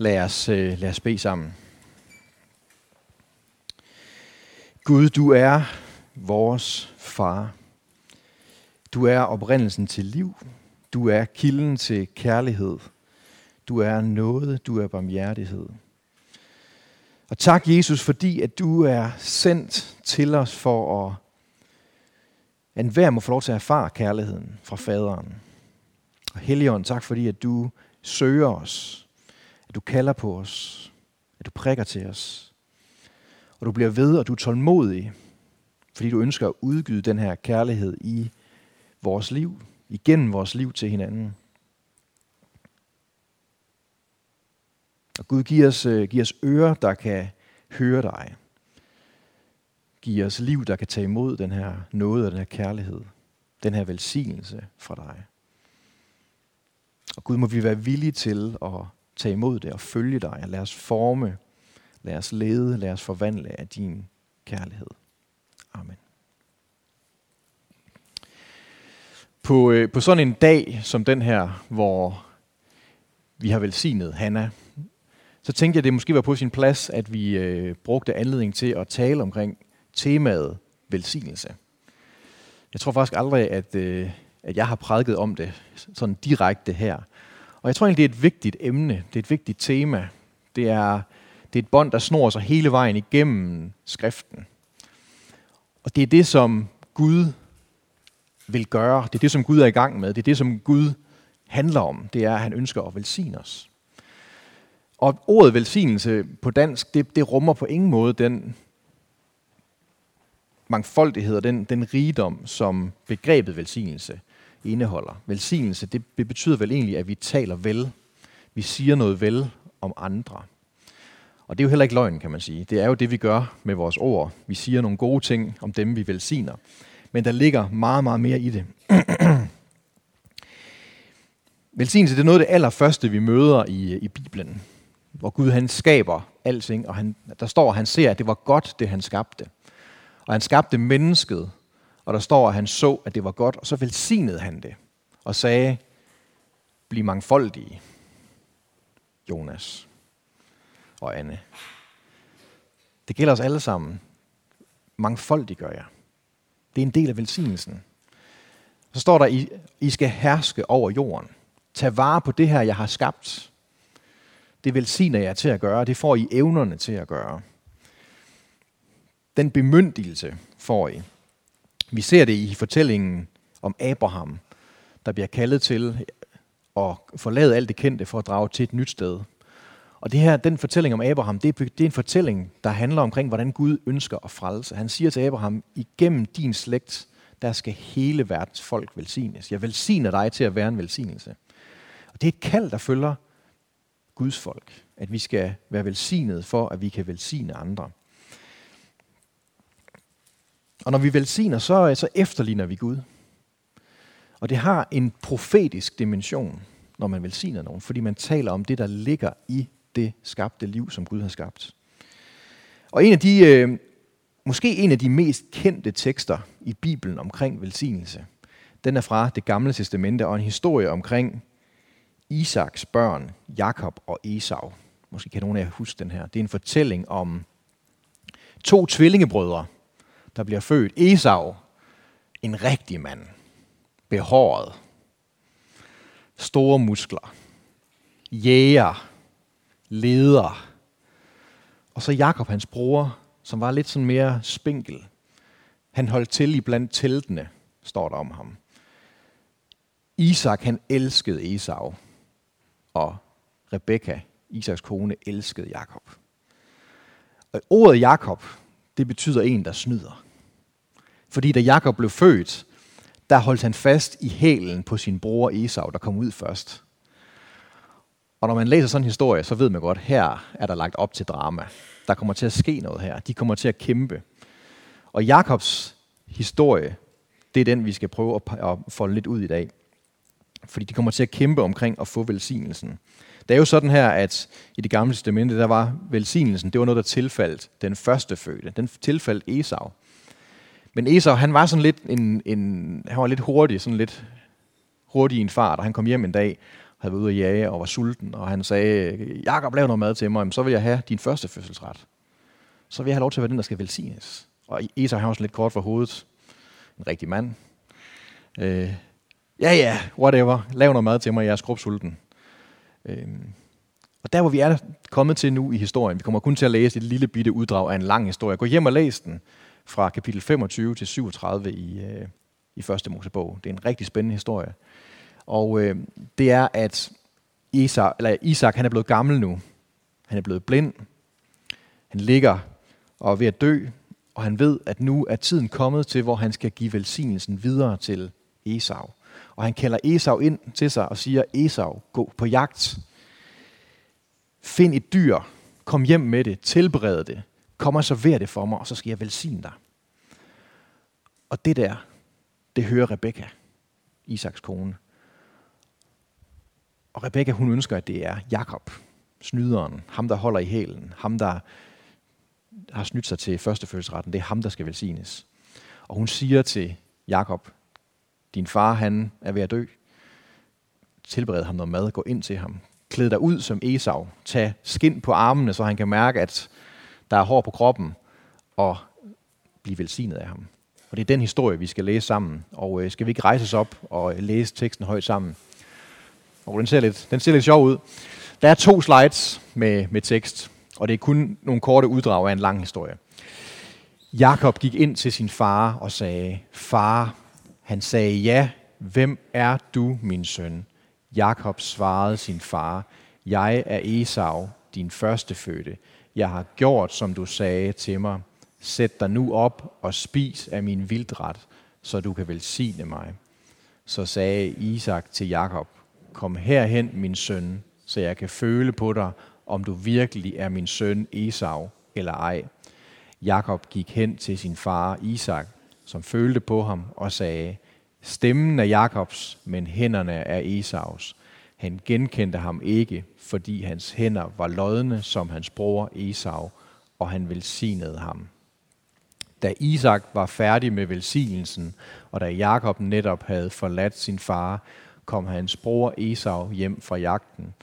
Lad os, øh, lad os bede sammen. Gud, du er vores far. Du er oprindelsen til liv. Du er kilden til kærlighed. Du er noget. Du er barmhjertighed. Og tak, Jesus, fordi at du er sendt til os for at at enhver må få lov til at erfare kærligheden fra faderen. Og Helligånd, tak fordi at du søger os, at du kalder på os, at du prikker til os. Og du bliver ved, og du er tålmodig, fordi du ønsker at udgyde den her kærlighed i vores liv, igennem vores liv til hinanden. Og Gud giver os, øh, giv os ører, der kan høre dig. Giv os liv, der kan tage imod den her nåde og den her kærlighed. Den her velsignelse fra dig. Og Gud, må vi være villige til at tage imod det og følge dig. Og lad os forme, lad os lede, lad os forvandle af din kærlighed. Amen. På, øh, på sådan en dag som den her, hvor vi har velsignet Hanna, så tænkte jeg, at det måske var på sin plads, at vi øh, brugte anledning til at tale omkring temaet velsignelse. Jeg tror faktisk aldrig, at, øh, at jeg har prædiket om det sådan direkte her. Og jeg tror egentlig, det er et vigtigt emne. Det er et vigtigt tema. Det er, det er et bånd, der snor sig hele vejen igennem skriften. Og det er det, som Gud vil gøre. Det er det, som Gud er i gang med. Det er det, som Gud handler om. Det er, at han ønsker at velsigne os. Og ordet velsignelse på dansk, det, det rummer på ingen måde den mangfoldighed og den, den rigdom, som begrebet velsignelse indeholder. Velsignelse, det, betyder vel egentlig, at vi taler vel. Vi siger noget vel om andre. Og det er jo heller ikke løgn, kan man sige. Det er jo det, vi gør med vores ord. Vi siger nogle gode ting om dem, vi velsigner. Men der ligger meget, meget mere i det. Velsignelse det er noget af det allerførste, vi møder i, i Bibelen. Hvor Gud han skaber alting, og han, der står, at han ser, at det var godt, det han skabte. Og han skabte mennesket, og der står, at han så, at det var godt, og så velsignede han det, og sagde, bliv mangfoldige, Jonas og Anne. Det gælder os alle sammen. Mangfoldig gør jeg. Det er en del af velsignelsen. Så står der, I, I skal herske over jorden. Tag vare på det her, jeg har skabt. Det velsigner jeg til at gøre. Det får I evnerne til at gøre. Den bemyndigelse får I. Vi ser det i fortællingen om Abraham, der bliver kaldet til at forlade alt det kendte for at drage til et nyt sted. Og det her, den fortælling om Abraham, det er, det er en fortælling, der handler omkring, hvordan Gud ønsker at frelse. Han siger til Abraham, igennem din slægt, der skal hele verdens folk velsignes. Jeg velsigner dig til at være en velsignelse. Og det er et kald, der følger Guds folk. At vi skal være velsignet for, at vi kan velsigne andre. Og når vi velsigner, så, øh, så efterligner vi Gud. Og det har en profetisk dimension, når man velsigner nogen, fordi man taler om det, der ligger i det skabte liv, som Gud har skabt. Og en af de, øh, måske en af de mest kendte tekster i Bibelen omkring velsignelse, den er fra det gamle testamente og en historie omkring Isaks børn, Jakob og Esau. Måske kan nogen af jer huske den her. Det er en fortælling om to tvillingebrødre, der bliver født. Esau, en rigtig mand. Behåret. Store muskler. Jæger. Leder. Og så Jakob, hans bror, som var lidt sådan mere spinkel. Han holdt til i blandt teltene, står der om ham. Isak, han elskede Esau. Og Rebekka, Isaks kone, elskede Jakob. Og ordet Jakob, det betyder en, der snyder. Fordi da Jakob blev født, der holdt han fast i hælen på sin bror Esau, der kom ud først. Og når man læser sådan en historie, så ved man godt, her er der lagt op til drama. Der kommer til at ske noget her. De kommer til at kæmpe. Og Jakobs historie, det er den, vi skal prøve at folde lidt ud i dag. Fordi de kommer til at kæmpe omkring at få velsignelsen. Det er jo sådan her, at i det gamle testamente, der var velsignelsen, det var noget, der tilfaldt den første fødte. Den tilfaldt Esau. Men Esau, han var sådan lidt en, en, han var lidt hurtig, sådan lidt hurtig i en fart, og han kom hjem en dag, havde været ude at jage og var sulten, og han sagde, Jakob, lav noget mad til mig, så vil jeg have din første fødselsret. Så vil jeg have lov til at være den, der skal velsignes. Og Esau har også lidt kort for hovedet. En rigtig mand. Øh, ja, ja, whatever. Lav noget mad til mig, jeg er skrubsulten. Øh, og der, hvor vi er kommet til nu i historien, vi kommer kun til at læse et lille bitte uddrag af en lang historie. Gå hjem og læs den fra kapitel 25 til 37 i, øh, i første Mosebog. Det er en rigtig spændende historie. Og øh, det er, at Isak, eller Isak han er blevet gammel nu. Han er blevet blind. Han ligger og er ved at dø. Og han ved, at nu er tiden kommet til, hvor han skal give velsignelsen videre til Esau. Og han kalder Esau ind til sig og siger, Esau, gå på jagt. Find et dyr. Kom hjem med det. Tilbered det. Kom og server det for mig, og så skal jeg velsigne dig. Og det der, det hører Rebekka, Isaks kone. Og Rebekka, hun ønsker, at det er Jakob, snyderen, ham der holder i hælen, ham der har snydt sig til førstefødselsretten, det er ham, der skal velsignes. Og hun siger til Jakob, din far, han er ved at dø. Tilbered ham noget mad, gå ind til ham. Klæd dig ud som Esau. Tag skin på armene, så han kan mærke, at der er hår på kroppen, og blive velsignet af ham. Og det er den historie, vi skal læse sammen. Og øh, skal vi ikke rejse os op og øh, læse teksten højt sammen? Og den ser lidt, den ser lidt sjov ud. Der er to slides med, med tekst, og det er kun nogle korte uddrag af en lang historie. Jakob gik ind til sin far og sagde, Far, han sagde, ja, hvem er du, min søn? Jakob svarede sin far, jeg er Esau, din førstefødte. Jeg har gjort, som du sagde til mig. Sæt dig nu op og spis af min vildret, så du kan velsigne mig. Så sagde Isak til Jakob, kom herhen, min søn, så jeg kan føle på dig, om du virkelig er min søn Esau eller ej. Jakob gik hen til sin far Isak, som følte på ham og sagde, Stemmen er Jakobs, men hænderne er Esaus. Han genkendte ham ikke, fordi hans hænder var lodne som hans bror Esau, og han velsignede ham. Da Isak var færdig med velsignelsen, og da Jakob netop havde forladt sin far, kom hans bror Esau hjem fra jagten.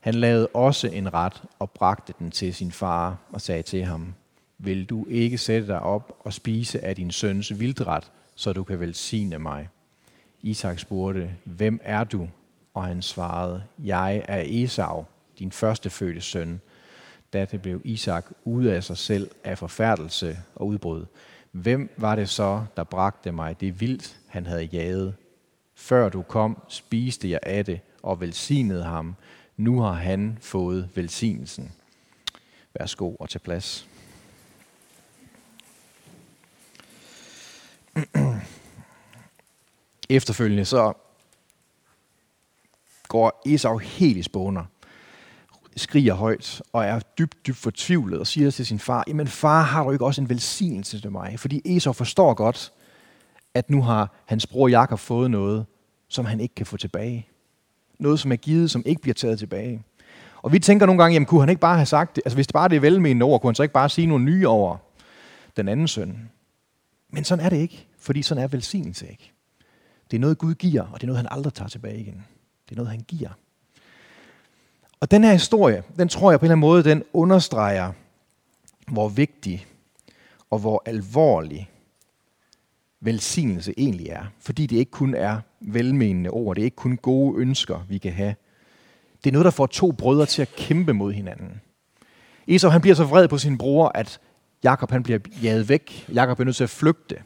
Han lavede også en ret og bragte den til sin far og sagde til ham, vil du ikke sætte dig op og spise af din søns vildret, så du kan velsigne mig? Isak spurgte, hvem er du? Og han svarede, jeg er Esau, din førstefødte søn. Da det blev Isak ude af sig selv af forfærdelse og udbrud. Hvem var det så, der bragte mig det vildt, han havde jaget? Før du kom, spiste jeg af det og velsignede ham. Nu har han fået velsignelsen. Værsgo og til plads. Efterfølgende så går Esau helt i spåner, skriger højt og er dybt, dybt fortvivlet og siger til sin far, jamen far, har du ikke også en velsignelse til mig? Fordi Esau forstår godt, at nu har hans bror Jakob fået noget, som han ikke kan få tilbage. Noget, som er givet, som ikke bliver taget tilbage. Og vi tænker nogle gange, jamen kunne han ikke bare have sagt det? Altså hvis det bare er det velmenende ord, kunne han så ikke bare sige nogle nye over den anden søn? Men sådan er det ikke, fordi sådan er velsignelse ikke. Det er noget, Gud giver, og det er noget, han aldrig tager tilbage igen. Det er noget, han giver. Og den her historie, den tror jeg på en eller anden måde, den understreger, hvor vigtig og hvor alvorlig velsignelse egentlig er. Fordi det ikke kun er velmenende ord, det er ikke kun gode ønsker, vi kan have. Det er noget, der får to brødre til at kæmpe mod hinanden. Esau han bliver så vred på sin bror, at Jakob han bliver jaget væk. Jakob er nødt til at flygte.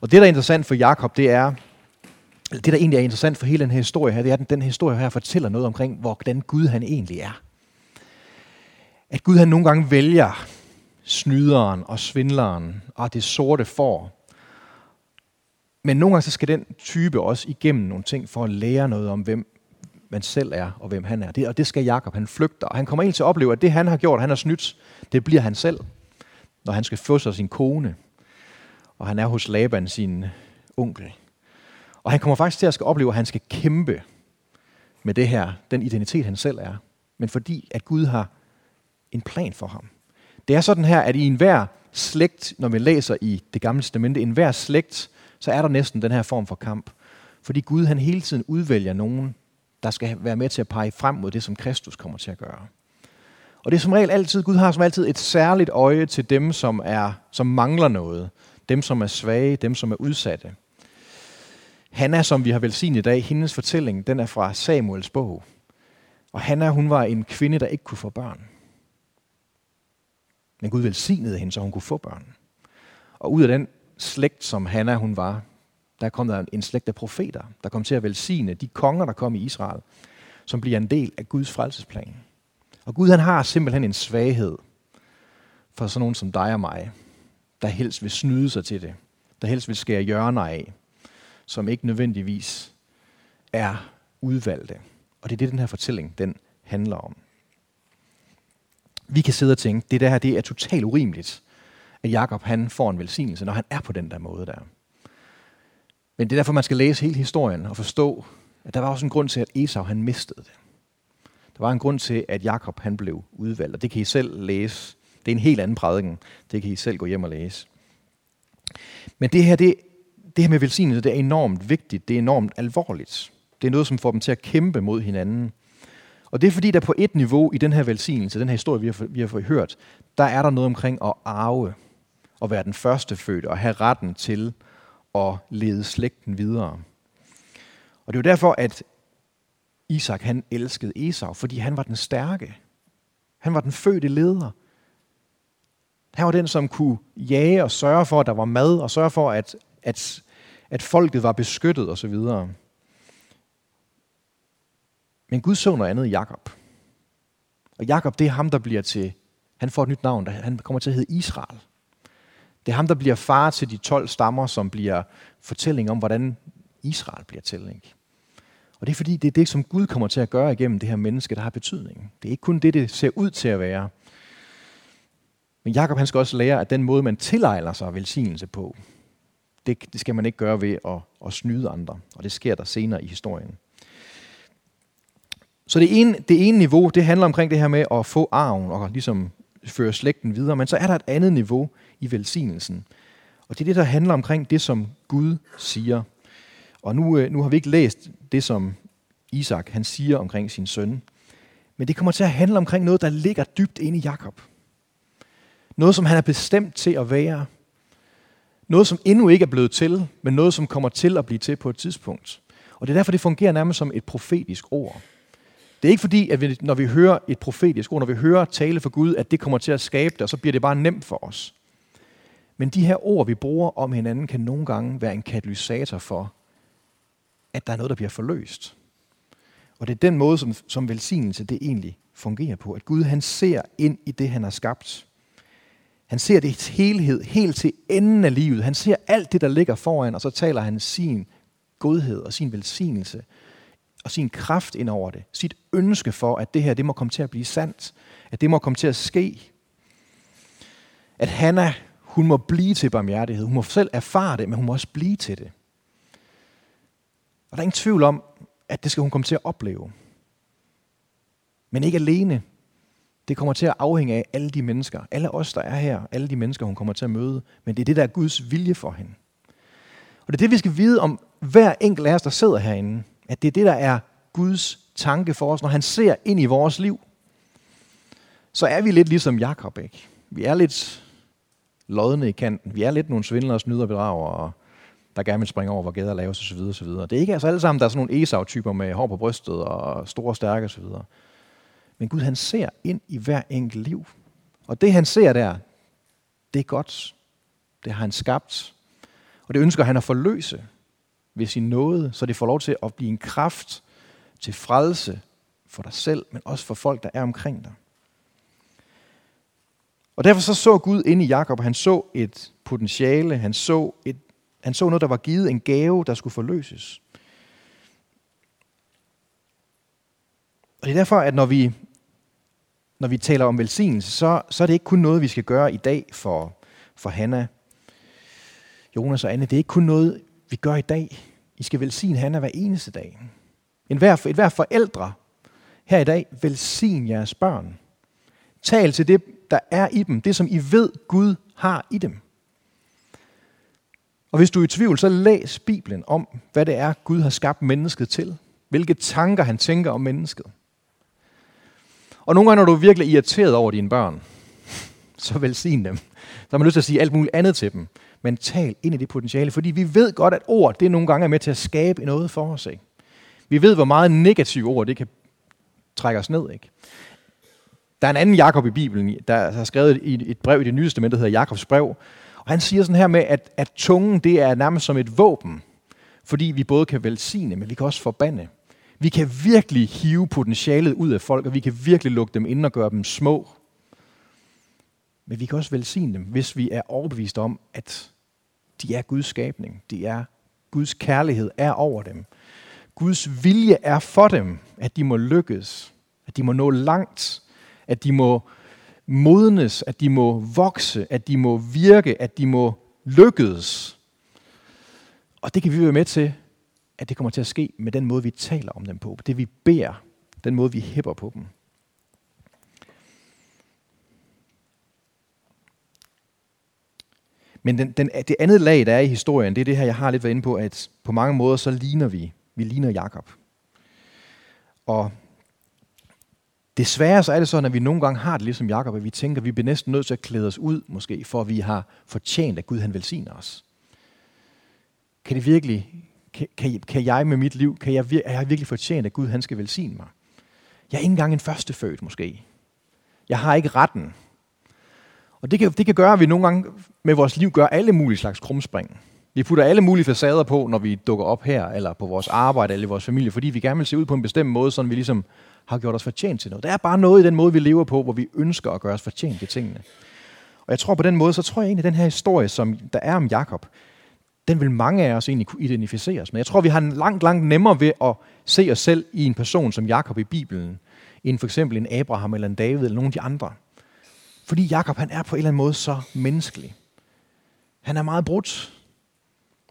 Og det, der er interessant for Jakob, det er, det, der egentlig er interessant for hele den her historie her, det er, at den historie her fortæller noget omkring, hvordan Gud han egentlig er. At Gud han nogle gange vælger snyderen og svindleren og det sorte får. Men nogle gange så skal den type også igennem nogle ting for at lære noget om, hvem man selv er og hvem han er. Det, og det skal Jakob. Han flygter, og han kommer egentlig til at opleve, at det han har gjort, han har snydt, det bliver han selv, når han skal få sig sin kone. Og han er hos Laban, sin onkel. Og han kommer faktisk til at skal opleve, at han skal kæmpe med det her, den identitet han selv er. Men fordi at Gud har en plan for ham. Det er sådan her, at i enhver slægt, når vi læser i det gamle testamente, i enhver slægt, så er der næsten den her form for kamp. Fordi Gud han hele tiden udvælger nogen der skal være med til at pege frem mod det, som Kristus kommer til at gøre. Og det er som regel altid, Gud har som altid et særligt øje til dem, som, er, som mangler noget. Dem, som er svage, dem, som er udsatte. Hanna, som vi har velsignet i dag, hendes fortælling, den er fra Samuels bog. Og Hanna, hun var en kvinde, der ikke kunne få børn. Men Gud velsignede hende, så hun kunne få børn. Og ud af den slægt, som Hanna hun var, der kom der en slægt af profeter, der kom til at velsigne de konger, der kom i Israel, som bliver en del af Guds frelsesplan. Og Gud han har simpelthen en svaghed for sådan nogen som dig og mig, der helst vil snyde sig til det, der helst vil skære hjørner af, som ikke nødvendigvis er udvalgte. Og det er det, den her fortælling den handler om. Vi kan sidde og tænke, det der her det er totalt urimeligt, at Jakob han får en velsignelse, når han er på den der måde der. Men det er derfor, man skal læse hele historien og forstå, at der var også en grund til, at Esau han mistede det. Der var en grund til, at Jakob han blev udvalgt, og det kan I selv læse. Det er en helt anden prædiken. Det kan I selv gå hjem og læse. Men det her, det, det her med velsignelse, det er enormt vigtigt. Det er enormt alvorligt. Det er noget, som får dem til at kæmpe mod hinanden. Og det er fordi, der på et niveau i den her velsignelse, den her historie, vi har, vi har hørt, der er der noget omkring at arve, og være den første født, og have retten til at lede slægten videre. Og det er jo derfor, at Isak han elskede Esau, fordi han var den stærke. Han var den fødte leder. Han var den, som kunne jage og sørge for, at der var mad, og sørge for, at, at, at folket var beskyttet osv. Men Gud så noget andet i Jakob. Og Jakob, det er ham, der bliver til, han får et nyt navn, han kommer til at hedde Israel. Det er ham, der bliver far til de 12 stammer, som bliver fortælling om, hvordan Israel bliver til. Ikke? Og det er fordi, det er det, som Gud kommer til at gøre igennem det her menneske, der har betydning. Det er ikke kun det, det ser ud til at være. Men Jakob han skal også lære, at den måde, man tilegner sig velsignelse på, det, det skal man ikke gøre ved at, at snyde andre. Og det sker der senere i historien. Så det ene, det ene niveau, det handler omkring det her med at få arven og ligesom føre slægten videre. Men så er der et andet niveau i velsignelsen. Og det er det, der handler omkring det, som Gud siger. Og nu, øh, nu har vi ikke læst det, som Isak han siger omkring sin søn. Men det kommer til at handle omkring noget, der ligger dybt inde i Jakob. Noget, som han er bestemt til at være. Noget, som endnu ikke er blevet til, men noget, som kommer til at blive til på et tidspunkt. Og det er derfor, det fungerer nærmest som et profetisk ord. Det er ikke fordi, at vi, når vi hører et profetisk ord, når vi hører tale for Gud, at det kommer til at skabe det, og så bliver det bare nemt for os. Men de her ord, vi bruger om hinanden, kan nogle gange være en katalysator for, at der er noget, der bliver forløst. Og det er den måde, som, som velsignelse det egentlig fungerer på. At Gud han ser ind i det, han har skabt. Han ser det i helhed, helt til enden af livet. Han ser alt det, der ligger foran, og så taler han sin godhed og sin velsignelse og sin kraft ind over det. Sit ønske for, at det her det må komme til at blive sandt. At det må komme til at ske. At Hanna, hun må blive til barmhjertighed. Hun må selv erfare det, men hun må også blive til det. Og der er ingen tvivl om, at det skal hun komme til at opleve. Men ikke alene. Det kommer til at afhænge af alle de mennesker, alle os, der er her, alle de mennesker, hun kommer til at møde. Men det er det, der er Guds vilje for hende. Og det er det, vi skal vide om hver enkelt af os, der sidder herinde. At det er det, der er Guds tanke for os, når han ser ind i vores liv. Så er vi lidt ligesom Jakob, ikke? Vi er lidt lodne i kanten. Vi er lidt nogle svindlere, snyder og bedrager, og der gerne vil springe over, hvor gader laves osv. osv. Det er ikke altså alle sammen, der er sådan nogle Esau-typer med hår på brystet og store stærke osv. Men Gud han ser ind i hver enkelt liv. Og det han ser der, det er godt. Det har han skabt. Og det ønsker han at forløse ved sin nåde, så det får lov til at blive en kraft til frelse for dig selv, men også for folk, der er omkring dig. Og derfor så så Gud ind i Jakob, han så et potentiale, han så, et, han så noget, der var givet, en gave, der skulle forløses. Og det er derfor, at når vi, når vi taler om velsignelse, så, så er det ikke kun noget, vi skal gøre i dag for, for Hanna, Jonas og Anne. Det er ikke kun noget, vi gør i dag. I skal velsigne Hanna hver eneste dag. En hver, et hver forældre her i dag, velsign jeres børn. Tal til det, der er i dem, det som I ved, Gud har i dem. Og hvis du er i tvivl, så læs Bibelen om, hvad det er, Gud har skabt mennesket til. Hvilke tanker han tænker om mennesket. Og nogle gange, når du er virkelig irriteret over dine børn, så velsign dem. Så har man lyst til at sige alt muligt andet til dem. Men tal ind i det potentiale, fordi vi ved godt, at ord, det nogle gange er med til at skabe noget for os. Ikke? Vi ved, hvor meget negative ord, det kan trække os ned. Ikke? Der er en anden Jakob i Bibelen, der har skrevet i et brev i det nye testament, der hedder Jakobs brev. Og han siger sådan her med, at, at tungen det er nærmest som et våben, fordi vi både kan velsigne, men vi kan også forbande. Vi kan virkelig hive potentialet ud af folk, og vi kan virkelig lukke dem ind og gøre dem små. Men vi kan også velsigne dem, hvis vi er overbevist om, at de er Guds skabning. De er Guds kærlighed er over dem. Guds vilje er for dem, at de må lykkes, at de må nå langt, at de må modnes, at de må vokse, at de må virke, at de må lykkes. Og det kan vi være med til, at det kommer til at ske med den måde, vi taler om dem på. Det vi beder, den måde, vi hæpper på dem. Men den, den, det andet lag, der er i historien, det er det her, jeg har lidt været inde på, at på mange måder, så ligner vi. Vi ligner Jakob. Og Desværre så er det sådan, at vi nogle gange har det ligesom Jakob, at vi tænker, at vi bliver næsten nødt til at klæde os ud, måske, for at vi har fortjent, at Gud han velsigner os. Kan det virkelig, kan, kan, kan jeg med mit liv, kan jeg, er jeg virkelig fortjent, at Gud han skal velsigne mig? Jeg er ikke engang en førstefødt, måske. Jeg har ikke retten. Og det kan, det kan gøre, at vi nogle gange med vores liv gør alle mulige slags krumspring. Vi putter alle mulige facader på, når vi dukker op her, eller på vores arbejde, eller i vores familie, fordi vi gerne vil se ud på en bestemt måde, sådan vi ligesom har gjort os fortjent til noget. Der er bare noget i den måde, vi lever på, hvor vi ønsker at gøre os fortjent til tingene. Og jeg tror på den måde, så tror jeg egentlig, at den her historie, som der er om Jakob, den vil mange af os egentlig kunne identificere os med. Jeg tror, vi har en langt, langt nemmere ved at se os selv i en person som Jakob i Bibelen, end for eksempel en Abraham eller en David eller nogen af de andre. Fordi Jakob, han er på en eller anden måde så menneskelig. Han er meget brudt.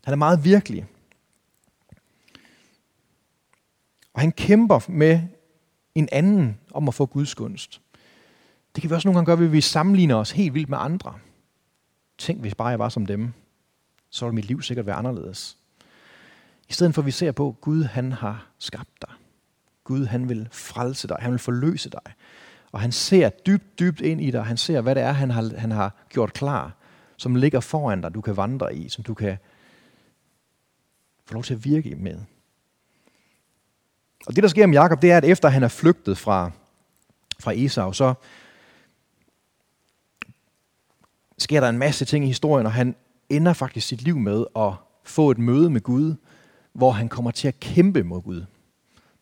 Han er meget virkelig. Og han kæmper med en anden om at få Guds gunst. Det kan vi også nogle gange gøre, hvis vi sammenligner os helt vildt med andre. Tænk, hvis bare jeg var som dem, så vil mit liv sikkert være anderledes. I stedet for at vi ser på, Gud han har skabt dig. Gud han vil frelse dig, han vil forløse dig. Og han ser dybt, dybt ind i dig. Han ser, hvad det er, han har, han har gjort klar, som ligger foran dig, du kan vandre i, som du kan få lov til at virke med. Og det, der sker med Jakob, det er, at efter han er flygtet fra, fra Esau, så sker der en masse ting i historien, og han ender faktisk sit liv med at få et møde med Gud, hvor han kommer til at kæmpe mod Gud.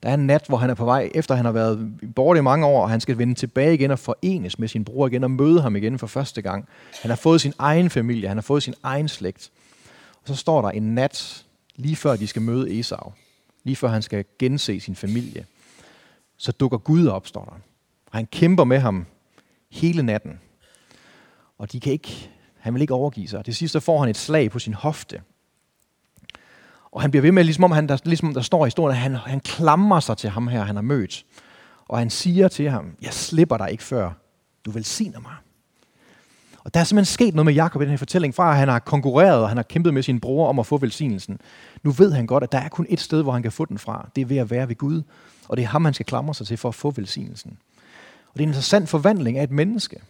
Der er en nat, hvor han er på vej, efter han har været borte i mange år, og han skal vende tilbage igen og forenes med sin bror igen og møde ham igen for første gang. Han har fået sin egen familie, han har fået sin egen slægt. Og så står der en nat, lige før de skal møde Esau lige før han skal gense sin familie, så dukker Gud op, står der. Og han kæmper med ham hele natten. Og de kan ikke, han vil ikke overgive sig. Det sidste får han et slag på sin hofte. Og han bliver ved med, ligesom om han, der, ligesom der står i historien, at han, han klamrer sig til ham her, han har mødt. Og han siger til ham, jeg slipper dig ikke før du velsigner mig. Og der er simpelthen sket noget med Jakob i den her fortælling, fra at han har konkurreret, og han har kæmpet med sin bror om at få velsignelsen. Nu ved han godt, at der er kun et sted, hvor han kan få den fra. Det er ved at være ved Gud. Og det er ham, han skal klamre sig til for at få velsignelsen. Og det er en interessant forvandling af et menneske.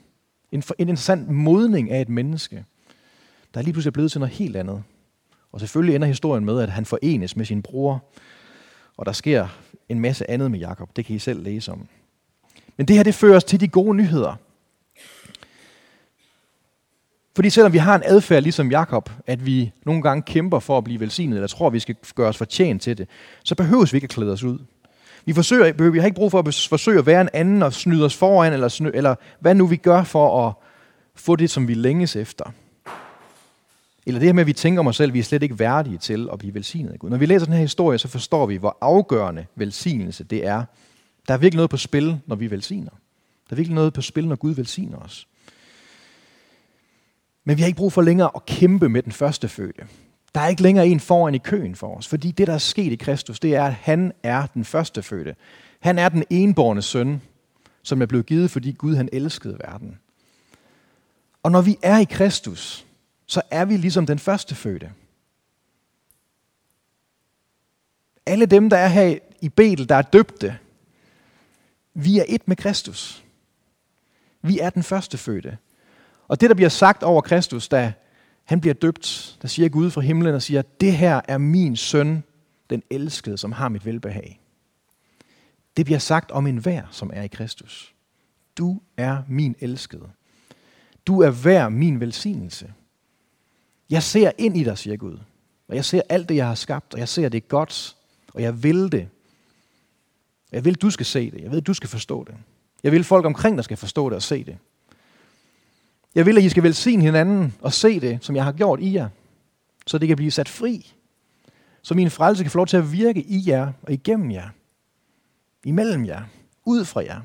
En, en interessant modning af et menneske, der lige pludselig blevet til noget helt andet. Og selvfølgelig ender historien med, at han forenes med sin bror, og der sker en masse andet med Jakob. Det kan I selv læse om. Men det her, det fører os til de gode nyheder. Fordi selvom vi har en adfærd ligesom Jakob, at vi nogle gange kæmper for at blive velsignet, eller tror, at vi skal gøre os fortjent til det, så behøves vi ikke at klæde os ud. Vi, forsøger, vi har ikke brug for at forsøge at være en anden og snyde os foran, eller, sny, eller hvad nu vi gør for at få det, som vi længes efter. Eller det her med, at vi tænker om os selv, vi er slet ikke værdige til at blive velsignet af Gud. Når vi læser den her historie, så forstår vi, hvor afgørende velsignelse det er. Der er virkelig noget på spil, når vi velsigner. Der er virkelig noget på spil, når Gud velsigner os. Men vi har ikke brug for længere at kæmpe med den første fødte. Der er ikke længere en foran i køen for os, fordi det, der er sket i Kristus, det er, at han er den første fødte. Han er den enborne søn, som er blevet givet, fordi Gud han elskede verden. Og når vi er i Kristus, så er vi ligesom den første fødte. Alle dem, der er her i Betel, der er døbte, vi er et med Kristus. Vi er den første fødte. Og det, der bliver sagt over Kristus, da han bliver døbt, der siger Gud fra himlen og siger, det her er min søn, den elskede, som har mit velbehag. Det bliver sagt om enhver, som er i Kristus. Du er min elskede. Du er hver min velsignelse. Jeg ser ind i dig, siger Gud. Og jeg ser alt det, jeg har skabt, og jeg ser det godt, og jeg vil det. Jeg vil, du skal se det. Jeg ved, du skal forstå det. Jeg vil, folk omkring dig skal forstå det og se det. Jeg vil, at I skal velsigne hinanden og se det, som jeg har gjort i jer, så det kan blive sat fri. Så min frelse kan få lov til at virke i jer og igennem jer. Imellem jer. Ud fra jer.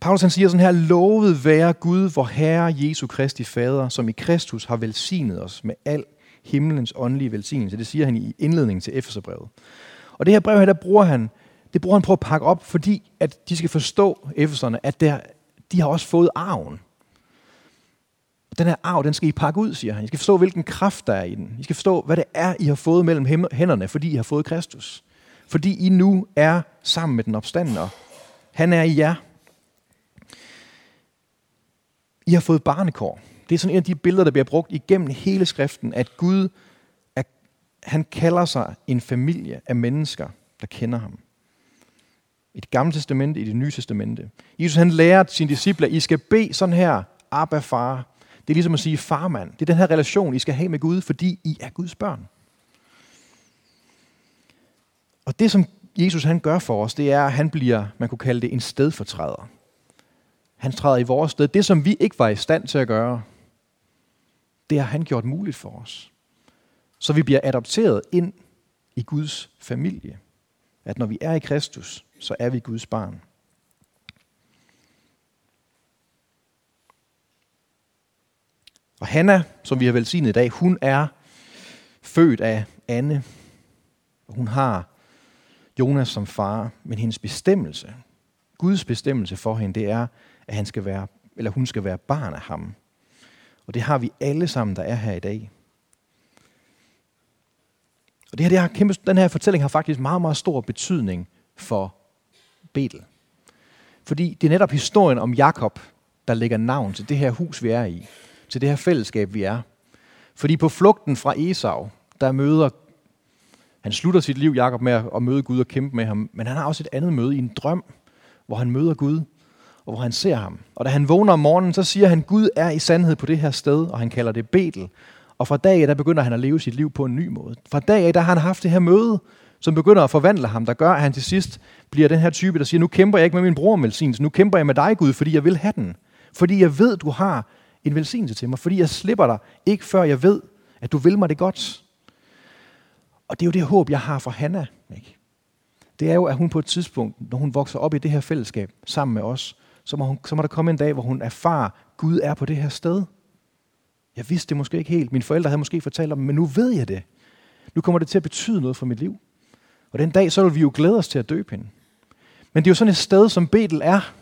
Paulus han siger sådan her, lovet være Gud, vor Herre Jesu Kristi Fader, som i Kristus har velsignet os med al himlens åndelige velsignelse. Det siger han i indledningen til Efeserbrevet. Og det her brev her, der bruger han, det bruger han på at pakke op, fordi at de skal forstå, Efeserne, at der, de har også fået arven. Den her arv, den skal I pakke ud, siger han. I skal forstå, hvilken kraft der er i den. I skal forstå, hvad det er, I har fået mellem hænderne, fordi I har fået Kristus. Fordi I nu er sammen med den opstandende. Han er i jer. I har fået barnekår. Det er sådan en af de billeder, der bliver brugt igennem hele skriften, at Gud, er, han kalder sig en familie af mennesker, der kender ham. I det gamle testamente, i det nye testamente. Jesus han lærer sine disciple, at I skal bede sådan her, Abba far. Det er ligesom at sige farmand. Det er den her relation, I skal have med Gud, fordi I er Guds børn. Og det, som Jesus han gør for os, det er, at han bliver, man kunne kalde det, en stedfortræder. Han træder i vores sted. Det, som vi ikke var i stand til at gøre, det har han gjort muligt for os. Så vi bliver adopteret ind i Guds familie. At når vi er i Kristus, så er vi Guds barn. Og Hanna, som vi har velsignet i dag, hun er født af Anne. Hun har Jonas som far, men hendes bestemmelse, Guds bestemmelse for hende, det er, at han skal være, eller hun skal være barn af ham. Og det har vi alle sammen, der er her i dag. Og det her, det har kæmpe, den her fortælling har faktisk meget, meget stor betydning for Betel. Fordi det er netop historien om Jakob, der lægger navn til det her hus, vi er i. Til det her fællesskab, vi er. Fordi på flugten fra Esau, der møder han slutter sit liv, Jakob, med at møde Gud og kæmpe med ham. Men han har også et andet møde i en drøm, hvor han møder Gud og hvor han ser ham. Og da han vågner om morgenen, så siger han, Gud er i sandhed på det her sted, og han kalder det Betel. Og fra dag af, der begynder han at leve sit liv på en ny måde. Fra dag af, der har han haft det her møde, som begynder at forvandle ham, der gør, at han til sidst bliver den her type, der siger, nu kæmper jeg ikke med min bror om velsignelse, nu kæmper jeg med dig, Gud, fordi jeg vil have den. Fordi jeg ved, du har en velsignelse til mig. Fordi jeg slipper dig, ikke før jeg ved, at du vil mig det godt. Og det er jo det håb, jeg har for Hanna. Ikke? Det er jo, at hun på et tidspunkt, når hun vokser op i det her fællesskab sammen med os, så må, hun, så må der komme en dag, hvor hun erfarer, Gud er på det her sted. Jeg vidste det måske ikke helt. Mine forældre havde måske fortalt om men nu ved jeg det. Nu kommer det til at betyde noget for mit liv. Og den dag, så vil vi jo glæde os til at døbe hende. Men det er jo sådan et sted, som Betel er.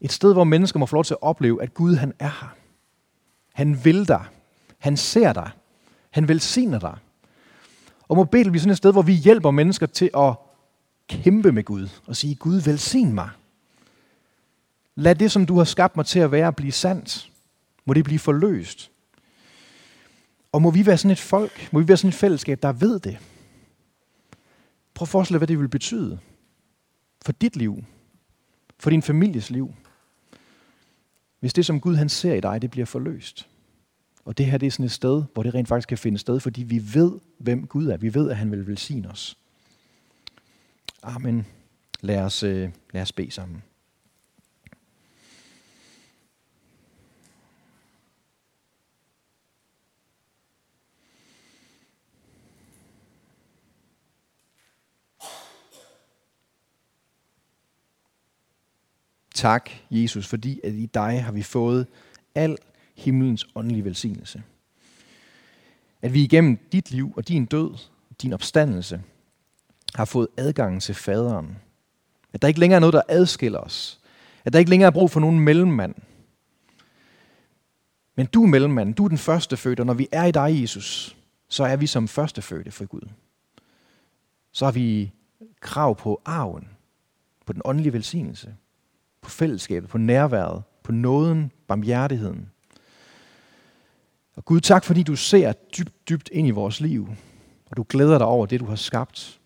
Et sted, hvor mennesker må få lov til at opleve, at Gud han er her. Han vil dig. Han ser dig. Han velsigner dig. Og må Betel blive sådan et sted, hvor vi hjælper mennesker til at kæmpe med Gud og sige, Gud velsign mig. Lad det, som du har skabt mig til at være, blive sandt. Må det blive forløst. Og må vi være sådan et folk, må vi være sådan et fællesskab, der ved det. Prøv at forestille dig, hvad det vil betyde for dit liv, for din families liv, hvis det, som Gud han ser i dig, det bliver forløst. Og det her det er sådan et sted, hvor det rent faktisk kan finde sted, fordi vi ved, hvem Gud er. Vi ved, at han vil velsigne os. Amen. Lad os, øh, lad os bede sammen. Tak, Jesus, fordi at i dig har vi fået al himlens åndelige velsignelse. At vi igennem dit liv og din død, din opstandelse, har fået adgang til faderen. At der ikke længere er noget, der adskiller os. At der ikke længere er brug for nogen mellemmand. Men du er mellemmand, du er den første fødte, og når vi er i dig, Jesus, så er vi som første fødte for Gud. Så har vi krav på arven, på den åndelige velsignelse, på fællesskabet, på nærværet, på nåden, barmhjertigheden. Og Gud, tak fordi du ser dybt, dybt ind i vores liv, og du glæder dig over det, du har skabt.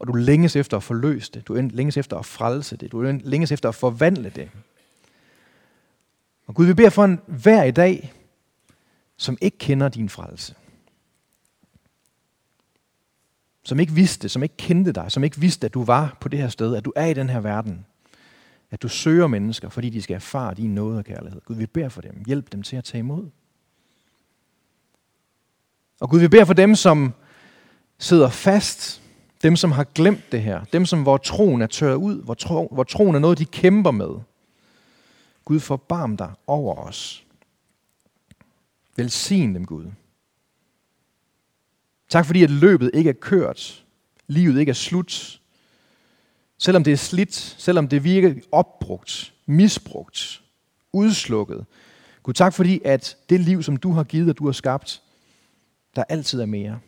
Og du længes efter at forløse det. Du længes efter at frelse det. Du længes efter at forvandle det. Og Gud, vi beder for en hver i dag, som ikke kender din frelse. Som ikke vidste, som ikke kendte dig, som ikke vidste, at du var på det her sted, at du er i den her verden. At du søger mennesker, fordi de skal erfare din nåde og kærlighed. Gud, vi beder for dem. Hjælp dem til at tage imod. Og Gud, vi beder for dem, som sidder fast, dem, som har glemt det her, dem, som hvor troen er tørret ud, hvor, tro, hvor troen er noget, de kæmper med. Gud, forbarm dig over os. Velsign dem, Gud. Tak fordi, at løbet ikke er kørt. Livet ikke er slut. Selvom det er slidt, selvom det virker opbrugt, misbrugt, udslukket. Gud, tak fordi, at det liv, som du har givet og du har skabt, der altid er mere.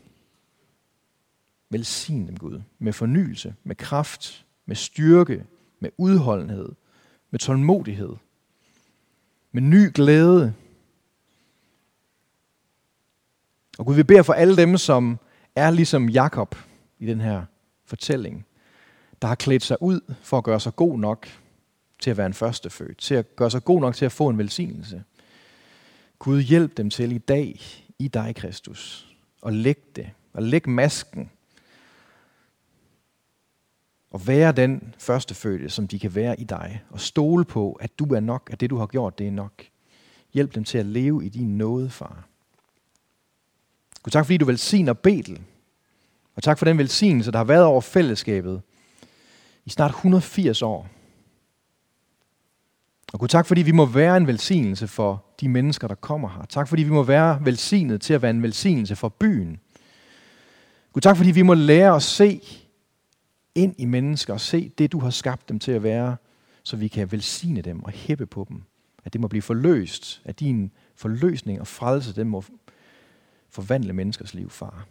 Velsign dem, Gud, med fornyelse, med kraft, med styrke, med udholdenhed, med tålmodighed, med ny glæde. Og Gud, vi beder for alle dem, som er ligesom Jakob i den her fortælling, der har klædt sig ud for at gøre sig god nok til at være en førstefødt, til at gøre sig god nok til at få en velsignelse. Gud, hjælp dem til i dag i dig, Kristus, og læg det, og læg masken, og være den førstefødte, som de kan være i dig, og stole på, at du er nok, at det du har gjort, det er nok. Hjælp dem til at leve i din nåde, far. Gud, tak fordi du velsigner Betel, og tak for den velsignelse, der har været over fællesskabet i snart 180 år. Og Gud, tak fordi vi må være en velsignelse for de mennesker, der kommer her. Tak fordi vi må være velsignet til at være en velsignelse for byen. Gud, tak fordi vi må lære at se ind i mennesker og se det, du har skabt dem til at være, så vi kan velsigne dem og hæppe på dem. At det må blive forløst, at din forløsning og frelse, den må forvandle menneskers liv, far.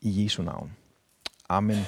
I Jesu navn. Amen.